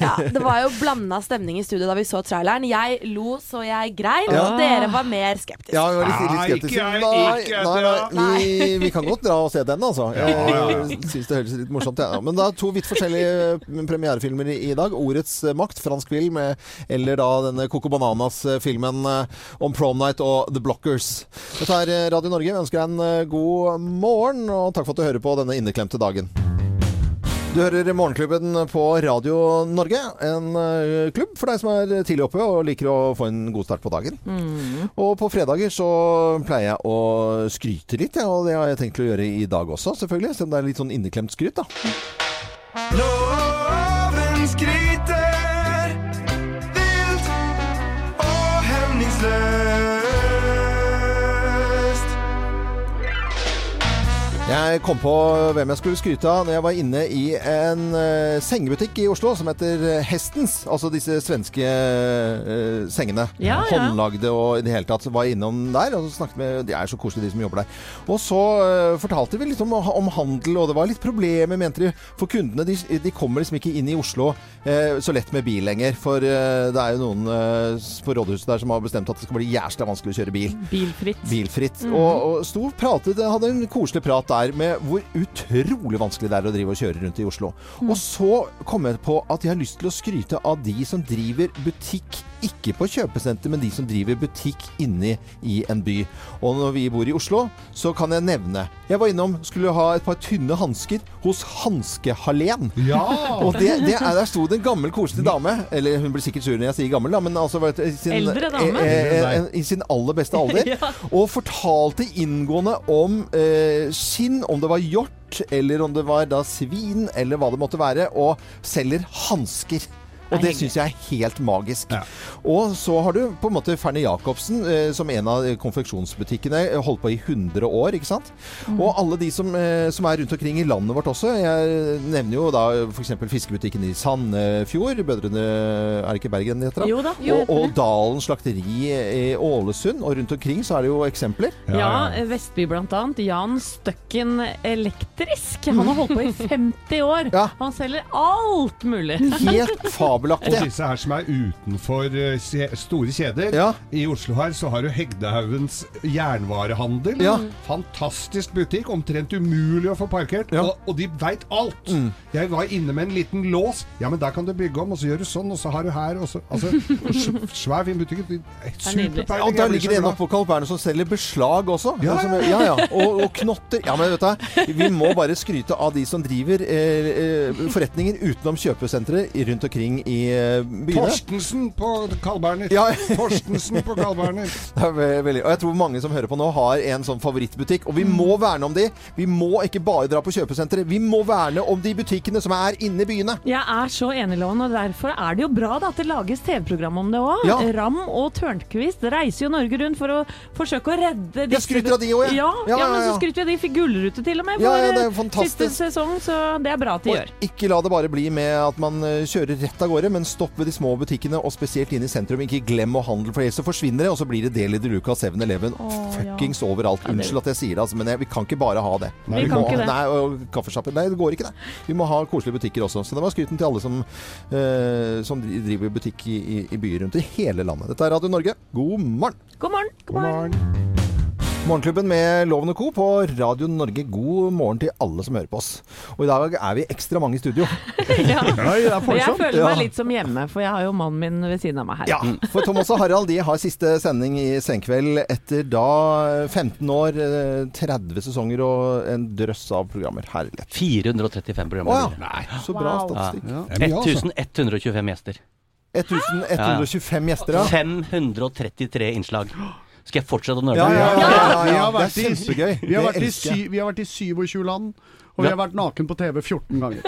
Ja, det var jo blanda stemning i studio da vi så traileren. Jeg lo så jeg grein, Ja. og dere var mer skeptiske. Ja, vi var litt, litt skeptiske. Nei, nei, nei, vi, vi kan godt dra og se den, altså. Ja, ja, ja. Jeg syns det høres litt morsomt ut. Ja. Men da to vidt forskjellige eh, premierefilmer i dag. 'Ordets makt', fransk film, eh, eller da denne Coco Bananas-filmen eh, om Prom Night og The Blockers. Dette er eh, Radio Norge. Vi ønsker deg en eh, god morgen, og takk for at du hører på denne inneklemte dagen. Du hører Morgenklubben på Radio Norge. En eh, klubb for deg som er tidlig oppe og liker å få en god start på dagen. Og på fredager så pleier jeg å skryte litt, ja, og det har jeg tenkt å gjøre i dag også, selvfølgelig. Selv om det er litt sånn inneklemt skryt, da. Loven skryter Jeg kom på hvem jeg skulle skryte av når jeg var inne i en uh, sengebutikk i Oslo som heter eh, Hestens. Altså disse svenske uh, sengene. Ja, ja. Håndlagde og i det hele tatt. Så var jeg innom der og snakket med De er så koselige, de som jobber der. Og så uh, fortalte vi litt om, om handel, og det var litt problemer, mente de. For kundene de, de kommer liksom ikke inn i Oslo så lett med bil lenger. For det er jo noen på rådhuset der som har bestemt at det skal bli jævla vanskelig å kjøre bil. Bilfritt. Bilfritt. Mhm. Og, og og pratet, hadde en koselig prat der med hvor utrolig vanskelig det er å drive og kjøre rundt i Oslo. Mm. Og så kom jeg på at jeg har lyst til å skryte av de som driver butikk, ikke på kjøpesenter, men de som driver butikk inne i en by. Og når vi bor i Oslo, så kan jeg nevne Jeg var innom, skulle ha et par tynne hansker hos Hanske-Hallén. Ja! [LAUGHS] Og det, det er, der sto det en gammel, koselig dame. Eller hun blir sikkert sur når jeg sier gammel, da, men altså i sin, Eldre dame. eh, eh, I sin aller beste alder. [LAUGHS] Ja. Og fortalte inngående om eh, skinn, om det var hjort, eller om det var da svin, eller hva det måtte være, og selger hansker. Og det syns jeg er helt magisk. Og så har du på en måte Fernie Jacobsen eh, som en av konfeksjonsbutikkene. eh, Holdt på i 100 år, ikke sant. Mm. Og alle de som, eh, som er rundt omkring i landet vårt også. Jeg nevner jo da f.eks. fiskebutikken i Sandefjord. Bødrene Er det ikke Bergen det heter? Jo da, jo, og, og Dalen slakteri i Ålesund. Og rundt omkring så er det jo eksempler. Ja, Vestby blant annet. Jan Støkken Elektrisk. Han har holdt på i [LAUGHS] 50 år. Han selger alt mulig. Helt fabelaktig. [LAUGHS] Og disse her som er utenfor eh, store kjeder. I Oslo her så har du Hegdehaugens jernvarehandel. Ja. Fantastisk butikk. Omtrent umulig å få parkert. Og, og de veit alt. Jeg var inne med en liten lås. Ja, men der kan du bygge om, og så gjør du sånn, og så har du her, og så Altså, og svær, fin butikk. Superpeiling. Ja, Jeg der ligger det en oppå Carl Berner som selger beslag også. Ja, Som- ja. ja, ja. Og, og knotter. Ja, men vet du, vi må bare skryte av de som driver eh, eh, forretninger utenom kjøpesentre rundt omkring i eh, byene. Torstensen på Carl Berner. Ja. [LAUGHS] Torstensen på Carl Berner. [LAUGHS] Det er veldig, og jeg tror mange som hører på nå, har en sånn favorittbutikk. Og vi må verne om de. Vi må ikke bare dra på kjøpesenteret. Vi må verne om de butikkene som er inne i byene. Jeg er så enig, Loven, og derfor er det jo bra da, at det lages TV-program om det òg. Ja. Ram og Tørnquist reiser jo Norge rundt for å forsøke å redde disse Jeg skryter av de også, jeg. Ja, Ja, ja, ja, men så skryter vi av de fikk gullrute til og med Ja, for ja, det er eh, fantastisk. siste sesong, så det er bra at de gjør. Og ikke la det bare bli med at man eh, kjører rett av gårde, men stopp ved de små butikkene, og spesielt inn i sentrum. Ikke glem å handle, for ellers så forsvinner det, og så blir det Deli de Luca 7-Eleven fuckings. Ja, overalt. Unnskyld at jeg sier det, altså, men jeg, vi kan ikke bare ha det. Vi kan må, ikke det. Nei, og kaffesjapper. Nei, det går ikke, det. Vi må ha koselige butikker også. Så det var skryten til alle som, eh, som driver butikk i, i, i byer rundt i hele landet. Dette er Radio Norge. God morgen! God morgen. God morgen. Morgenklubben med Loven og Co. på Radio Norge. God morgen til alle som hører på oss. Og i dag er vi ekstra mange i studio. [LAUGHS] Ja. [LAUGHS] Er Og jeg føler meg litt som hjemme, for jeg har jo mannen min ved siden av meg her. Ja, for Thomas og Harald de har siste sending i Senkveld etter da 15 år, eh, 30 sesonger og en drøss av programmer. Herlighet. 435 programmer. Å ja. Nei, så bra Wow. statistikk. Ja. Det er mye, altså. 1125 gjester. 1125 gjester, ja. 533 innslag. Skal jeg fortsette å nøle? Ja, ja, ja, ja, ja. Vi Det er kjempegøy. Vi har, vært i vi har vært i 27 land, og vi har vært naken på TV 14 ganger.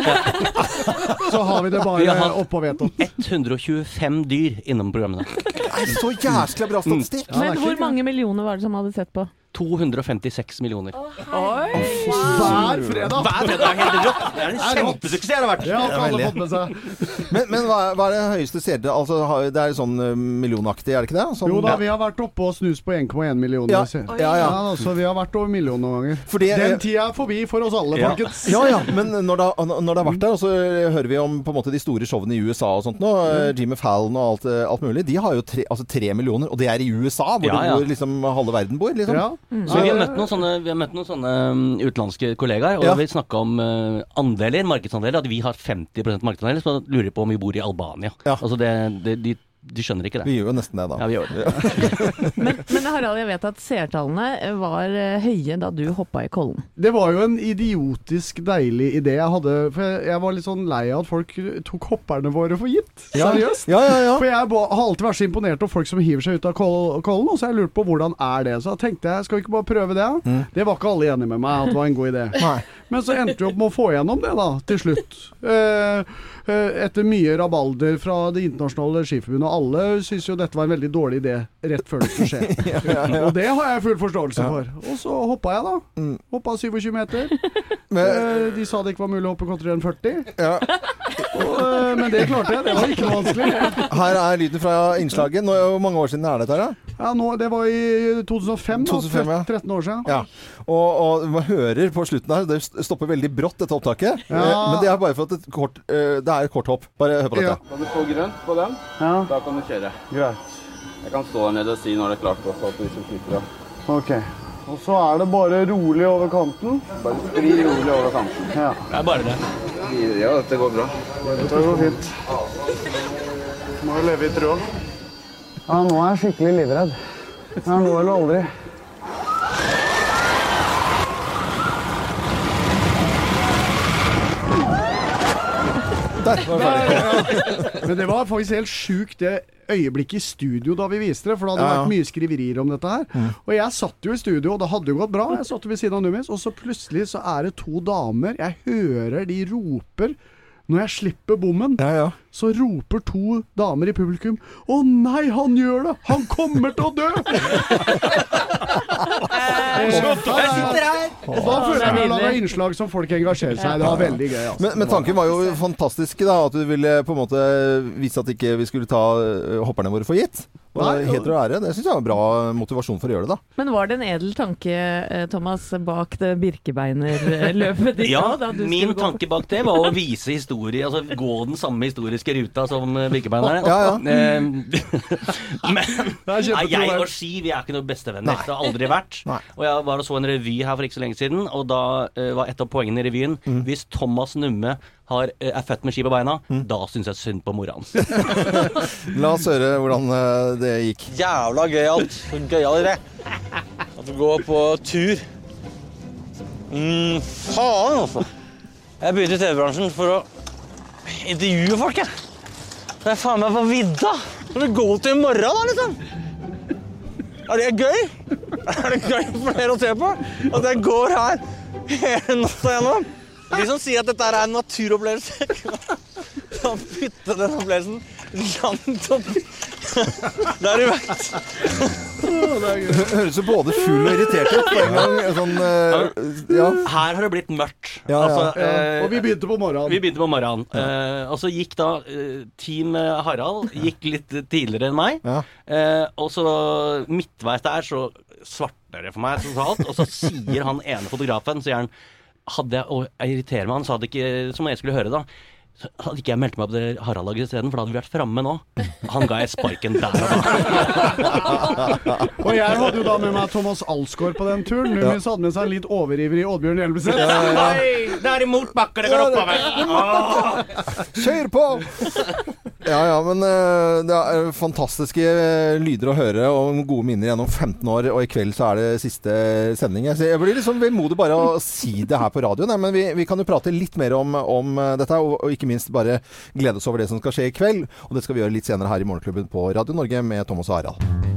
Så har vi det Vi bare har hatt oppå vedtatt. 125 dyr innom programmene. Nei, så jæskla bra statistikk! Men hvor mange millioner var det som hadde sett på? 256 millioner. Hver fredag! Hver fredag er helt rått! Det er en kjempesuksess det har vært. Det har alle fått med seg. [LAUGHS] Men, men hva, er- hva er det høyeste seere? Altså, det er sånn eh, millionaktig, er det ikke det? Sånn, Jo da, vi har vært oppe og snust på 1,1 millioner. Ja. Ja, Ja, ja. altså, så vi har vært over millionen noen ganger. Fordi, eh, Den tida er forbi for oss alle, Ja. folkens. Ja, ja, men [LAUGHS] når det, når det har vært der, og så hører vi om på en måte de store showene i USA og sånt nå, mm. Jimmy Fallon og alt, eh, alt mulig, de har jo tre, altså tre millioner, og det er i USA, hvor, Ja, ja. hvor liksom halve verden bor, liksom. Ja. Så vi har møtt noen sånne, vi har møtt noen sånne utenlandske kollegaer, og Ja. vi snakka om uh, andeler, markedsandeler, at vi har 50% markedsandeler, så lurer jeg på om vi bor i Albania. Altså det, det, de, de skjønner ikke det. Vi gjør jo nesten det, da. Ja, vi gjør det. [LAUGHS] Men, men Harald, jeg vet at seertallene var eh, høye da du hoppa i Kollen. Det var jo en idiotisk deilig idé jeg hadde. For jeg, jeg var litt sånn lei av at folk tok hopperne våre for gitt. Ja. Seriøst. Ja, ja, ja. For jeg ba- har alltid vært så imponert over folk som hiver seg ut av Kollen, og så har jeg lurt på hvordan er det. Så da tenkte jeg, skal vi ikke bare prøve det? Mm. Det var ikke alle enige med meg at det var en god idé. Nei. Men så endte vi opp med å få gjennom det, da, til slutt. Eh, eh, etter mye rabalder fra Det internasjonale skiforbundet. Alle syntes jo dette var en veldig dårlig idé rett før det skulle skje. [LAUGHS] Ja, ja, ja. Og det har jeg full forståelse for. Og så hoppa jeg, da. Mm. Hoppa 27 meter. Eh, de sa det ikke var mulig å hoppe kortere enn 40. Ja. Og, eh, men det klarte jeg. Det var ikke noe vanskelig. Her er lyden fra innslaget. Nå, hvor mange år siden er dette? her da? Ja, nå, det var i 2005, da. 2005, ja. 13 år siden. Ja. Og, og man hører på slutten her Det stopper veldig brått, dette opptaket. Ja. Eh, Men det er bare for at et kort, eh, det er et kort hopp. Bare hør på dette. Kan du få grønt på den? Da kan du kjøre. Greit. Jeg kan stå der nede og si når det er klart også, at liksom slipper å Ok. Og så er det bare rolig over kanten. Bare skli rolig over kanten. Ja. Det er bare det. Ja, dette går bra. Dette går fint. Må jo leve i trua. Ja, nå er jeg skikkelig livredd. Det er nå eller aldri. Der var det ferdig. Men det var faktisk helt sjukt det øyeblikket i studio da vi viste det, for det hadde Ja, ja. vært mye skriverier om dette her. Mm. Og jeg satt jo i studio, og det hadde jo gått bra. Jeg satt ved siden av Numis, og så plutselig så er det to damer. Jeg hører de roper når jeg slipper bommen. Så roper to damer i publikum 'Å nei, han gjør det! Han kommer til å dø!' Jeg sitter her! Og da føler jeg meg lage innslag som folk engasjerer seg i. Det var veldig gøy. Altså. Men, men tanken var jo fantastisk, da. At du ville på en måte vise at ikke vi skulle ta eh, hopperne våre for gitt. Og Nei, heter og ære. Det syns jeg var en bra motivasjon for å gjøre det, da. Men var det en edel tanke, eh, Thomas, bak det Birkebeinerløpet ditt? Ja, da du min tanke bak det var å vise historie, altså gå den samme historiske ruta som byggebein er. Ja, ja. Eh, [LAUGHS] Men nei, jeg og ski vi er ikke noen bestevenner. Nei. Det har aldri vært. Nei. Og jeg var og så en revy her for ikke så lenge siden, og da uh, var et av poengene i revyen Mm. Hvis Thomas Numme har, uh, er født med ski på beina, Mm. da syns jeg synd på mora hans. [LAUGHS] La oss høre hvordan uh, det gikk. Jævla gøyalt. Gøyalere. At du går på tur. Mm, faen, altså. Jeg begynte i TV-bransjen for å intervjue folk, jeg. Det er faen meg på vidda. Skal du gå til i morgen, da, liksom? Er det gøy? Er det gøy for dere å se på? At jeg går her hele natta gjennom? De som sier at dette er en naturopplevelse, kan bytte den opplevelsen langt opp der du vet. Høres jo både full og irritert ut på en gang. Sånn, uh, ja. Her har det blitt mørkt. Ja, ja. Altså, Ja, eh, og vi begynte på morgenen. Vi begynte på morgenen. Uh, og så gikk da eh, Team eh, Harald gikk litt tidligere enn meg. Ja. Eh, og så midtveis der så svartner det for meg totalt. Og så sier han ene fotografen, sier han hadde jeg, Og jeg irriterer meg, han sa det ikke som jeg skulle høre, da. Så hadde ikke jeg meldt meg på det Harald-laget isteden, for da hadde vi vært framme nå. Han ga jeg sparken der og da. [LAUGHS] Og jeg hadde jo da med meg Thomas Alsgaard på den turen. Numis hadde med seg en litt overivrig Oddbjørn Hjelmeset. Oi, det er i motbakker det går oppover! Kjør på! Ja ja, men eh, det er fantastiske eh, lyder å høre og gode minner gjennom 15 år. Og i kveld så er det siste sending. Jeg, blir liksom vemodig bare å si det her på radioen. Men vi, vi kan jo prate litt mer om, om eh, dette, og, og ikke minst bare glede oss over det som skal skje i kveld. Og det skal vi gjøre litt senere her i Morgenklubben på Radio Norge med Thomas og Harald.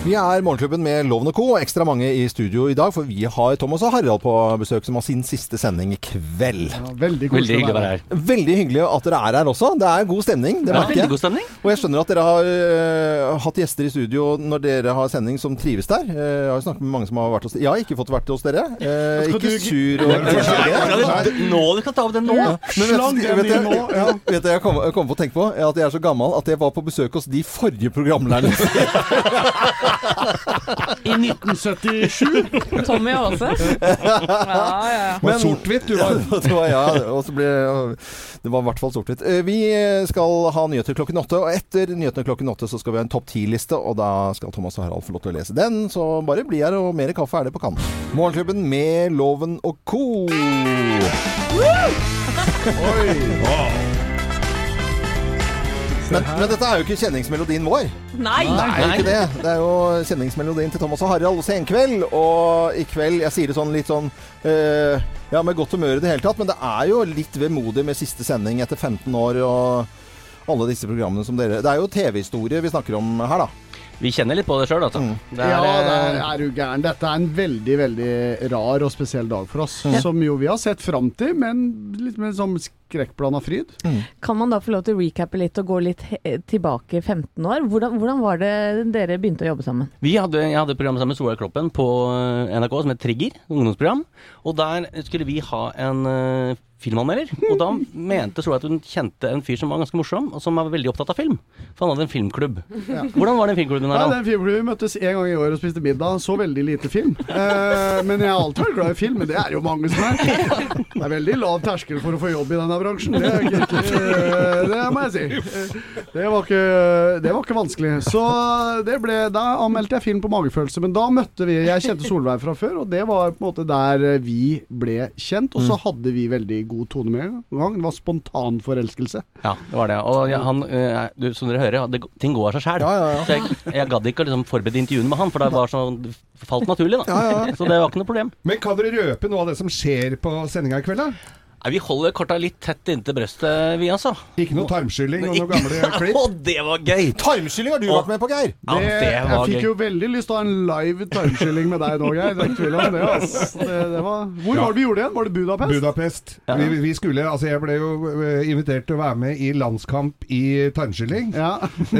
Vi er Morgenklubben med Loven og Co. og Ekstra mange i studio i dag, for vi har Thomas og Harald på besøk, som har sin siste sending i kveld. veldig Veldig hyggelig å være her. Veldig hyggelig at dere er her også. Det er god stemning. Det Ja, merker veldig jeg. god stemning. Og jeg skjønner at dere har uh, hatt gjester i studio når dere har sending som trives der. Uh, Jeg har snakket med mange som har vært hos dere. Jeg har ikke fått vært hos dere. Uh, ikke du- sur og Ja, Nå du kan ta av den nå! Men vet, Slang vet, vet, jeg, nå, ja. vet jeg kom, jeg kom på å tenke på er at jeg er så gammel at jeg var på besøk hos de forrige programlederne. [LAUGHS] I 1977. Tommy Aase. Ja, ja. Sort-hvitt, du var. det var, ja, det var i hvert fall sort-hvitt. Eh, Vi skal ha nyheter klokken åtte, og etter nyhetene klokken åtte så skal vi ha en topp ti-liste, og da skal Thomas og Harald få lov til å lese den. Så bare bli her, og mer kaffe er det på kanten. Morgenklubben med Loven og co. [LAUGHS] Men, men dette er jo ikke kjenningsmelodien vår. Nei! Det er jo ikke det. Det er jo kjenningsmelodien til Thomas og Harald Senkveld. Og i kveld Jeg sier det sånn litt sånn eh, Ja, med godt humør i det hele tatt, men det er jo litt vemodig med siste sending etter 15 år og alle disse programmene som dere Det er jo TV-historie vi snakker om her, da. Vi kjenner litt på det sjøl, altså. Det er, ja, det er, eh, er du gæren. Dette er en veldig, veldig rar og spesiell dag for oss. Mm. Som jo vi har sett fram til, men litt med sånn skrekkblanda fryd. Kan man da få lov til å recappe litt og gå litt tilbake 15 år? Hvordan, hvordan var det dere begynte å jobbe sammen? Vi hadde, jeg hadde et program sammen med Solveig Kloppen på eh, NRK som het Trigger, ungdomsprogram. Og der skulle vi ha en eh, filmanmelder. Og da mente Solveig at hun kjente en fyr som var ganske morsom, og som var veldig opptatt av film. For han hadde en filmklubb. Ja. Hvordan var den filmklubben her, da? den filmklubben møttes en gang i år og spiste middag. Så veldig lite film. Eh, men jeg har alltid vært glad i film, men det er jo mange som er. Det er veldig lav terskel for å få jobb i denne bransjen. Det, er ikke, det må jeg si. Det var, ikke, det var ikke vanskelig. Så det ble, da anmeldte jeg film på magefølelse. Men da møtte vi Jeg kjente Solveig fra før, og det var på en måte der vi ble kjent. Og så Mm. hadde vi veldig god tone med en gang. Det var spontan forelskelse. Ja, det var det. Og jeg, han, eh, du, som dere hører, det, ting går av seg sjæl. Så jeg, jeg gadd ikke å liksom forberede intervjuene med han, for det var så, det falt naturlig, da. [LAUGHS] Så det var ikke noe problem. Men kan dere røpe noe av det som skjer på sendinga i kveld, da? Nei, Vi holder korta litt tett inntil brøstet, vi altså. Ikke noe tarmskylling og noen gamle [LAUGHS] klipp? Å, det var gøy! Tarmskylling har du vært med på, Geir. Ja, det jeg var fikk gøy. jo veldig lyst til å ha en live tarmskylling med deg nå, Geir. Det er ikke tvil om det, altså. det, det var, Hvor Ja. var det vi gjorde det igjen? Var det Budapest? Budapest. Vi, vi skulle, altså Jeg ble jo eh, invitert til å være med i landskamp i tarmskylling. [LAUGHS]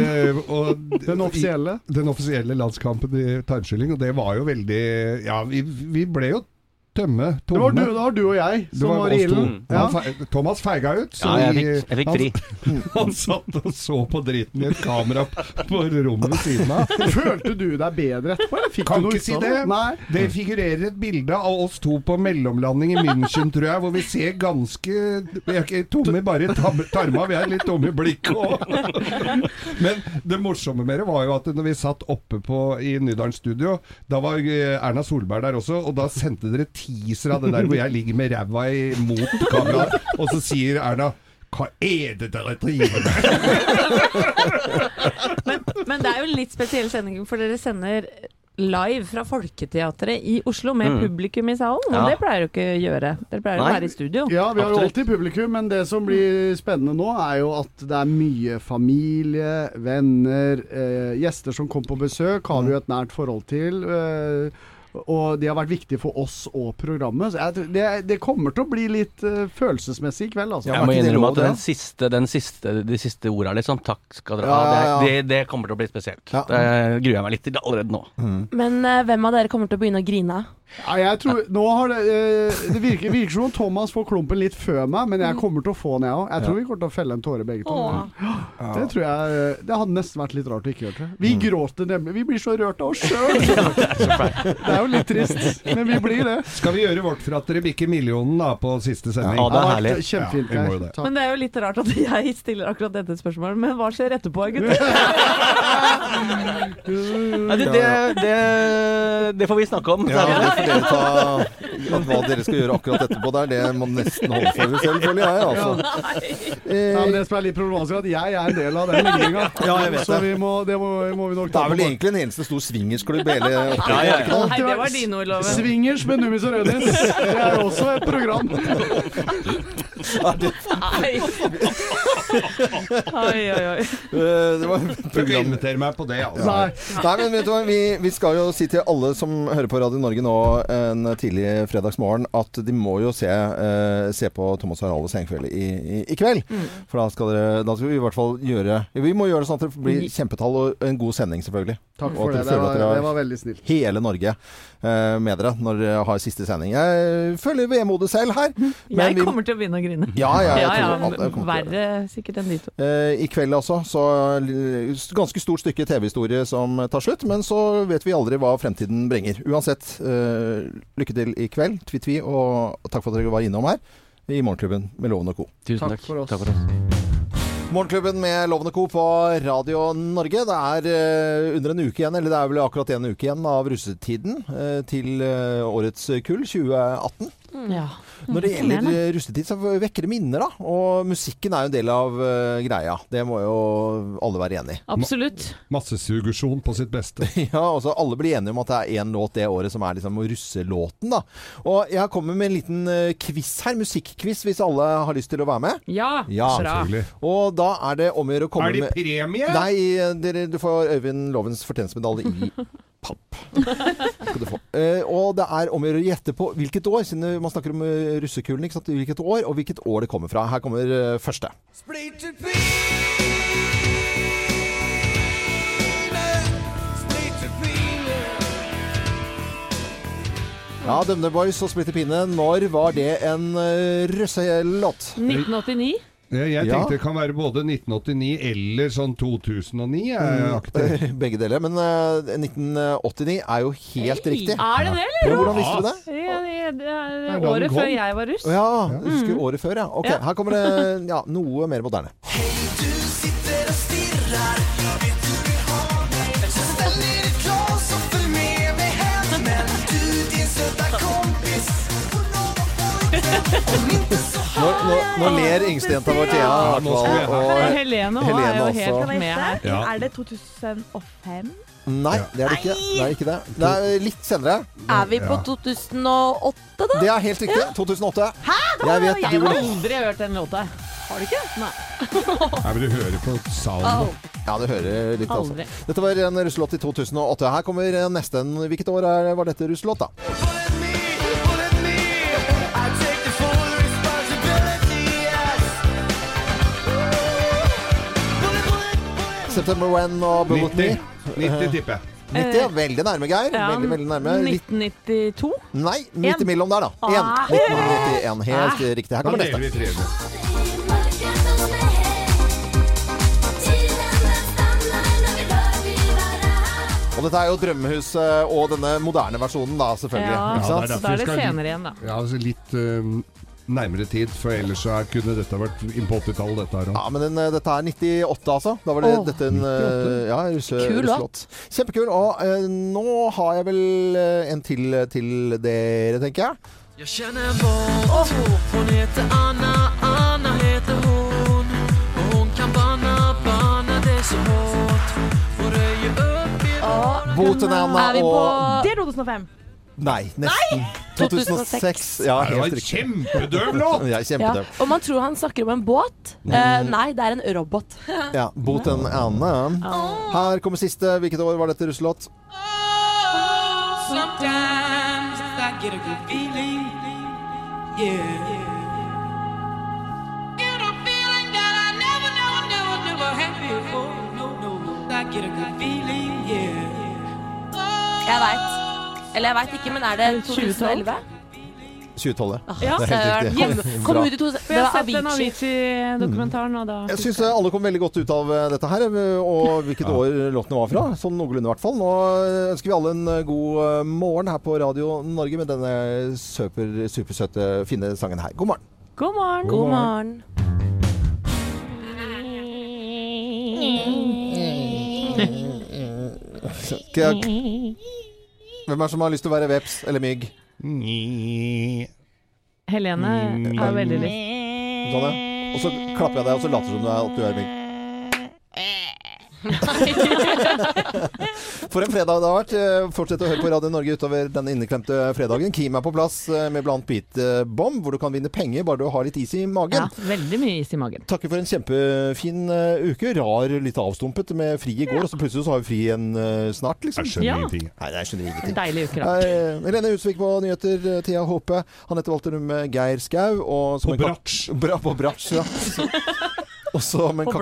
Eh, og [LAUGHS] Den offisielle? I, den offisielle landskampen i tarmskylling. Og det var jo veldig Ja, vi, vi ble jo tømme Det var, du, det var du og jeg Det som var var i ilden. Ja. Fe- Thomas feiga ut. Ja, jeg fikk- jeg fikk fri. Han, [LAUGHS] han satt og så på driten i et kamera på rommet ved siden av. [LAUGHS] Følte du deg bedre etterpå, eller fikk Kan du noe ikke si det. det? Nei. Det figurerer et bilde av oss to på mellomlanding i München, tror jeg, hvor vi ser ganske Vi er ikke tomme bare i tarma, vi er litt tomme i blikket òg. [LAUGHS] Men det morsomme med det var jo at når vi satt oppe på, i Nydalen studio, da var eh, Erna Solberg der også, og da sendte dere teaser av det der hvor jeg ligger med ræva i- mot kameraet, og så sier Erna hva er det dere driver med? Men, men det er jo en litt spesiell sending, for dere sender live fra Folketeatret i Oslo med Mm. publikum i salen. Og Ja. det pleier jo ikke å gjøre. Dere pleier å være i studio. Ja, vi har jo alltid publikum, men det som blir spennende nå, er jo at det er mye familie, venner, eh, gjester som kommer på besøk, har vi jo et nært forhold til. Eh, og de har vært viktige for oss og programmet. Så jeg, det, det kommer til å bli litt uh, følelsesmessig i kveld, altså. Jeg må innrømme at den siste, den siste, de siste orda, liksom, takk skal dere ha, Ja, ja, ja. Det, det, kommer til å bli spesielt. Det gruer jeg meg litt til allerede nå. Men uh, hvem av dere kommer til å begynne å grine? Ja, jeg tror, nå har det, uh, det virker, virker som om Thomas får klumpen litt før meg, men jeg kommer til å få den, jeg òg. Jeg tror Ja. vi kommer til å felle en tåre begge to. Ja. Det tror jeg Det hadde nesten vært litt rart å ikke gjøre det. Vi Mm. gråter nemlig. Vi blir så rørt av oss sjøl. [LAUGHS] det er jo litt trist, men vi blir det. Skal vi gjøre vårt for at dere bikker millionen da på siste sending? Ja, det er herlig. Kjempefint, Ja, vi må jo det. Men det er jo litt rart at jeg stiller akkurat dette spørsmålet. Men hva skjer etterpå, gutter? [LAUGHS] Nei, det, det, det, det får vi snakke om. Ja, det får dere ta at Hva dere skal gjøre akkurat etterpå der, det må nesten holde for dere selv, føler jeg. Altså. Ja, men det som er litt problematisk, er at jeg er en del av den ligninga. Ja, så det. vi må, det må, må vi nok Det er vel egentlig en eneste stor swingersklubb hele opplegget? Ja, ja, ja. Det var dine ord, Loven. Swingers med Nummis og Rødis. Det er også et program. [LAUGHS] Nei. Oi, oi, oi. Eh, Det var Du kan invitere meg på det, altså. Nei. Nei, men vet du hva, vi, vi skal jo si til alle som hører på Radio Norge nå en tidlig fredagsmorgen, at de må jo se, eh, se på Thomas Haraldes Senkveld i, i, i kveld. Mm. For da skal, dere, da skal vi i hvert fall gjøre Vi må gjøre det sånn at det blir kjempetall og en god sending, selvfølgelig. Takk Og for at det. dere Det føler var, at dere det var veldig snilt. Hele Norge eh, med dere når dere har siste sending. Jeg føler vemodet selv her. men Jeg vi- kommer til å begynne å grine. Ja, ja, jeg ja, tror ja, kommer Verre sikkert enn de to. Eh, I kveld også, så ganske stort stykke TV-historie som tar slutt, men så vet vi aldri hva fremtiden bringer. Uansett, eh, lykke til i kveld, tvi-tvi, og takk for at dere var innom her i Morgenklubben med Loven og Co. Tusen Takk for oss. Morgenklubben med Loven og Co. på Radio Norge. Det er eh, under en uke igjen, eller det er vel akkurat en uke igjen av russetiden eh, til eh, årets kull 2018. Ja. Når det gjelder eh, russetid, så vekker det minner, da. Og musikken er jo en del av uh, greia. Det må jo alle være enig i. Absolutt. Massesuggesjon på sitt beste. [LAUGHS] Ja, altså Alle blir enige om at det er én låt det året som er liksom russelåten. da Og jeg kommer med en liten uh, quiz her, musikkquiz, hvis alle har lyst til å være med. Ja, Ja, selvfølgelig. Og da er det om å gjøre å komme Er det med premie? Nei, dere, du får Øyvind Lovens fortjenstmedalje i [LAUGHS] papp. Skal du få. Eh, og det er om å gjøre å gjette på hvilket år, siden man snakker om uh, russekulen. Ikke sant? Hvilket år, og hvilket år det kommer fra. Her kommer eh, første. Splitter Ja, Dømne Boys og Splitter Pinne. Når var det en uh, russelåt? 1989. Ja, jeg Ja. tenkte det kan være både 1989 eller sånn 2009. Jeg akter. [LAUGHS] Begge deler. Men eh, 1989 er jo helt riktig. Er det det, eller? Hvordan visste du det? Ja, det, det er året før jeg var russ. Ja, du husker året før, ja. Ok, Ja. Her kommer det ja, noe mer moderne. Hei, Du sitter og stirrer Nå, nå, nå ler yngstejenta vår Thea. i hvert nå skal vi fall, ha- og [LAUGHS] Helene også er jo helt med her. Ja. Er det 2005? Nei, det er det ikke. Det er ikke det. Det er litt senere. Er vi på 2008, da? Det er helt riktig. 2008. Hæ? Jeg vet Jeg har aldri hørt den låta. Har du ikke? Nei. Jeg vil høre på salen. Ja, du hører litt, altså. Dette var en russelåt i 2008. Her kommer neste. Hvilket år var dette russelåt, da? September When og Bullet 90. Me. 90 tipper jeg. 90, ja. Veldig nærme, Geir. Ja, Veldig, veldig nærme. 1992? nei, midt imellom der, da. Ah. En. 1991. Helt Ah. riktig. Her kommer neste. Og dette er jo Drømmehuset og denne moderne versjonen, da, selvfølgelig. Ja, Ja, det er Da er det senere igjen, da. Ja, altså litt um, nærmere tid, for ellers så kunne dette vært inn på 80-tallet, dette her òg. Ja, men den, eh, dette er 98, altså. Da var det Åh, dette en eh, ja, russe, Kul russelåt. Kjempekul. Og eh, nå har jeg vel eh, en til til dere, tenker jeg. Jeg kjenner vår oh. Hun heter Anna, Anna heter hun. Og hun kan banna, banna det så hårt Hon röjer upp i Boten Anna Er vi på og Det er 2005. Nei, nesten. 2006. Ja, Det var helt en riktig. kjempedøv [LAUGHS] låt! Ja, ja. kjempedøv. Og man tror han snakker om en båt. Eh, nei, det er en robot. [LAUGHS] Ja, Boten Anna. Her kommer siste. Hvilket år var dette russelåt? Sometimes I get a good feeling Yeah Get a feeling that I never, never, never, never had before No, no, I get a good feeling. Eller jeg veit ikke, men er det 2011? 2012. Ja, det er helt riktig. Yes. Kom ut i to, Det var. Avicii-dokumentaren, Jeg syns alle kom veldig godt ut av eh, dette her, eh, og hvilket år låtene var fra. Sånn noenlunde, i hvert fall. Nå eh, ønsker vi alle en eh, god eh, morgen her på Radio Norge med denne super, supersøte, fine sangen her. God morgen. God morgen. God morgen. God jeg... Hvem er som har lyst til å være veps eller mygg? Helene har veldig lyst. Sånn, ja. Og så klapper jeg deg, og så later du som du er, at du er mygg. For en fredag det har vært. Eh, Fortsett å høre på Radio Norge utover den inneklemte fredagen. Kim er på plass eh, med blant Beatbomb, hvor du kan vinne penger bare du har litt is i magen. Ja, veldig mye is i magen. Takker for en kjempefin eh, uke. Rar, litt avstumpet med fri i går, og så plutselig så har vi fri igjen snart, liksom. Jeg skjønner Ja. ingenting. Nei, jeg skjønner ingenting. Deilig uke, da. Helene Utsvik på nyheter, Thea Håpe. Anette Walterum Geir Skau. Og På bratsj. Bra, på bratsj, ja. [LAUGHS] [LAUGHS] Og så med en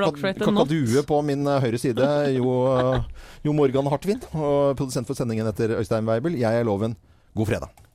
kakadue på min eh, høyre side, Jo, jo Morgan Hartvin. Og produsent for sendingen etter Øystein Weibel. Jeg er Loven. God fredag.